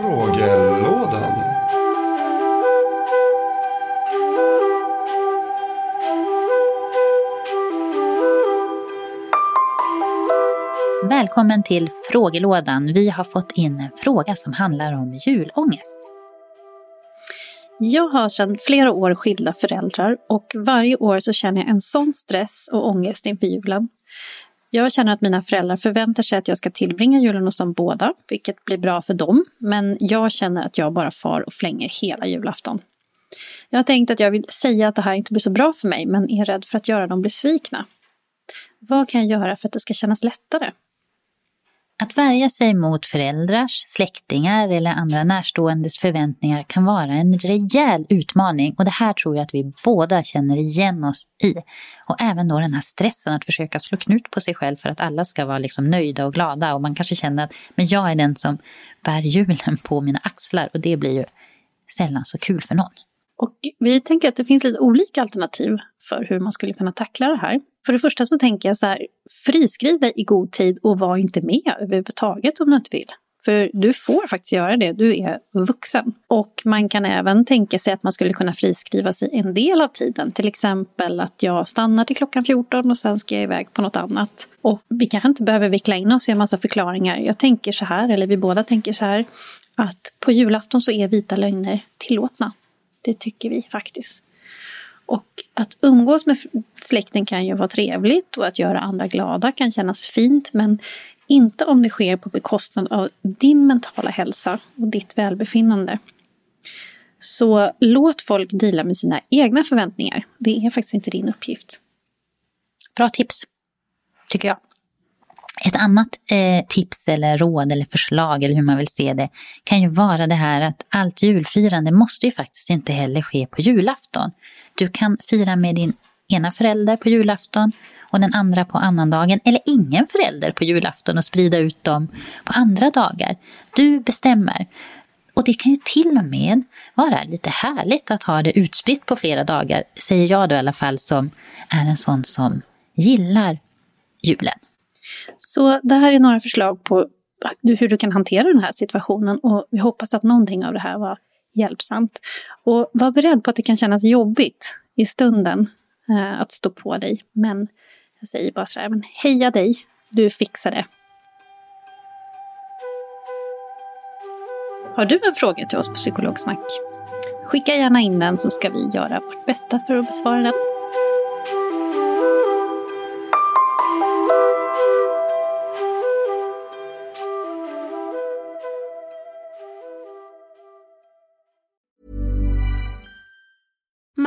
Frågelådan. Välkommen till frågelådan. Vi har fått in en fråga som handlar om julångest. Jag har sedan flera år skilda föräldrar och varje år så känner jag en sån stress och ångest inför julen. Jag känner att mina föräldrar förväntar sig att jag ska tillbringa julen hos dem båda, vilket blir bra för dem, men jag känner att jag bara far och flänger hela julafton. Jag har tänkt att jag vill säga att det här inte blir så bra för mig, men är rädd för att göra dem besvikna. Vad kan jag göra för att det ska kännas lättare? Att värja sig mot föräldrars, släktingar eller andra närståendes förväntningar kan vara en rejäl utmaning och det här tror jag att vi båda känner igen oss i. Och även då den här stressen att försöka slå knut på sig själv för att alla ska vara liksom nöjda och glada och man kanske känner att men jag är den som bär hjulen på mina axlar och det blir ju sällan så kul för någon. Och vi tänker att det finns lite olika alternativ för hur man skulle kunna tackla det här. För det första så tänker jag så här, friskriv dig i god tid och var inte med överhuvudtaget om du inte vill. För du får faktiskt göra det, du är vuxen. Och man kan även tänka sig att man skulle kunna friskriva sig en del av tiden. Till exempel att jag stannar till klockan 14 och sen ska jag iväg på något annat. Och vi kanske inte behöver vickla in oss i en massa förklaringar. Jag tänker så här, eller vi båda tänker så här, att på julafton så är vita lögner tillåtna. Det tycker vi faktiskt. Och att umgås med släkten kan ju vara trevligt och att göra andra glada kan kännas fint, men inte om det sker på bekostnad av din mentala hälsa och ditt välbefinnande. Så låt folk dela med sina egna förväntningar. Det är faktiskt inte din uppgift. Bra tips, tycker jag. Ett annat eh, tips eller råd eller förslag eller hur man vill se det kan ju vara det här att allt julfirande måste ju faktiskt inte heller ske på julafton. Du kan fira med din ena förälder på julafton och den andra på annandagen eller ingen förälder på julafton och sprida ut dem på andra dagar. Du bestämmer. Och det kan ju till och med vara lite härligt att ha det utspritt på flera dagar, säger jag då i alla fall som är en sån som gillar julen. Så det här är några förslag på hur du kan hantera den här situationen och vi hoppas att någonting av det här var hjälpsamt. Och var beredd på att det kan kännas jobbigt i stunden eh, att stå på dig. Men jag säger bara så här, men heja dig, du fixar det. Har du en fråga till oss på Psykologsnack? Skicka gärna in den så ska vi göra vårt bästa för att besvara den.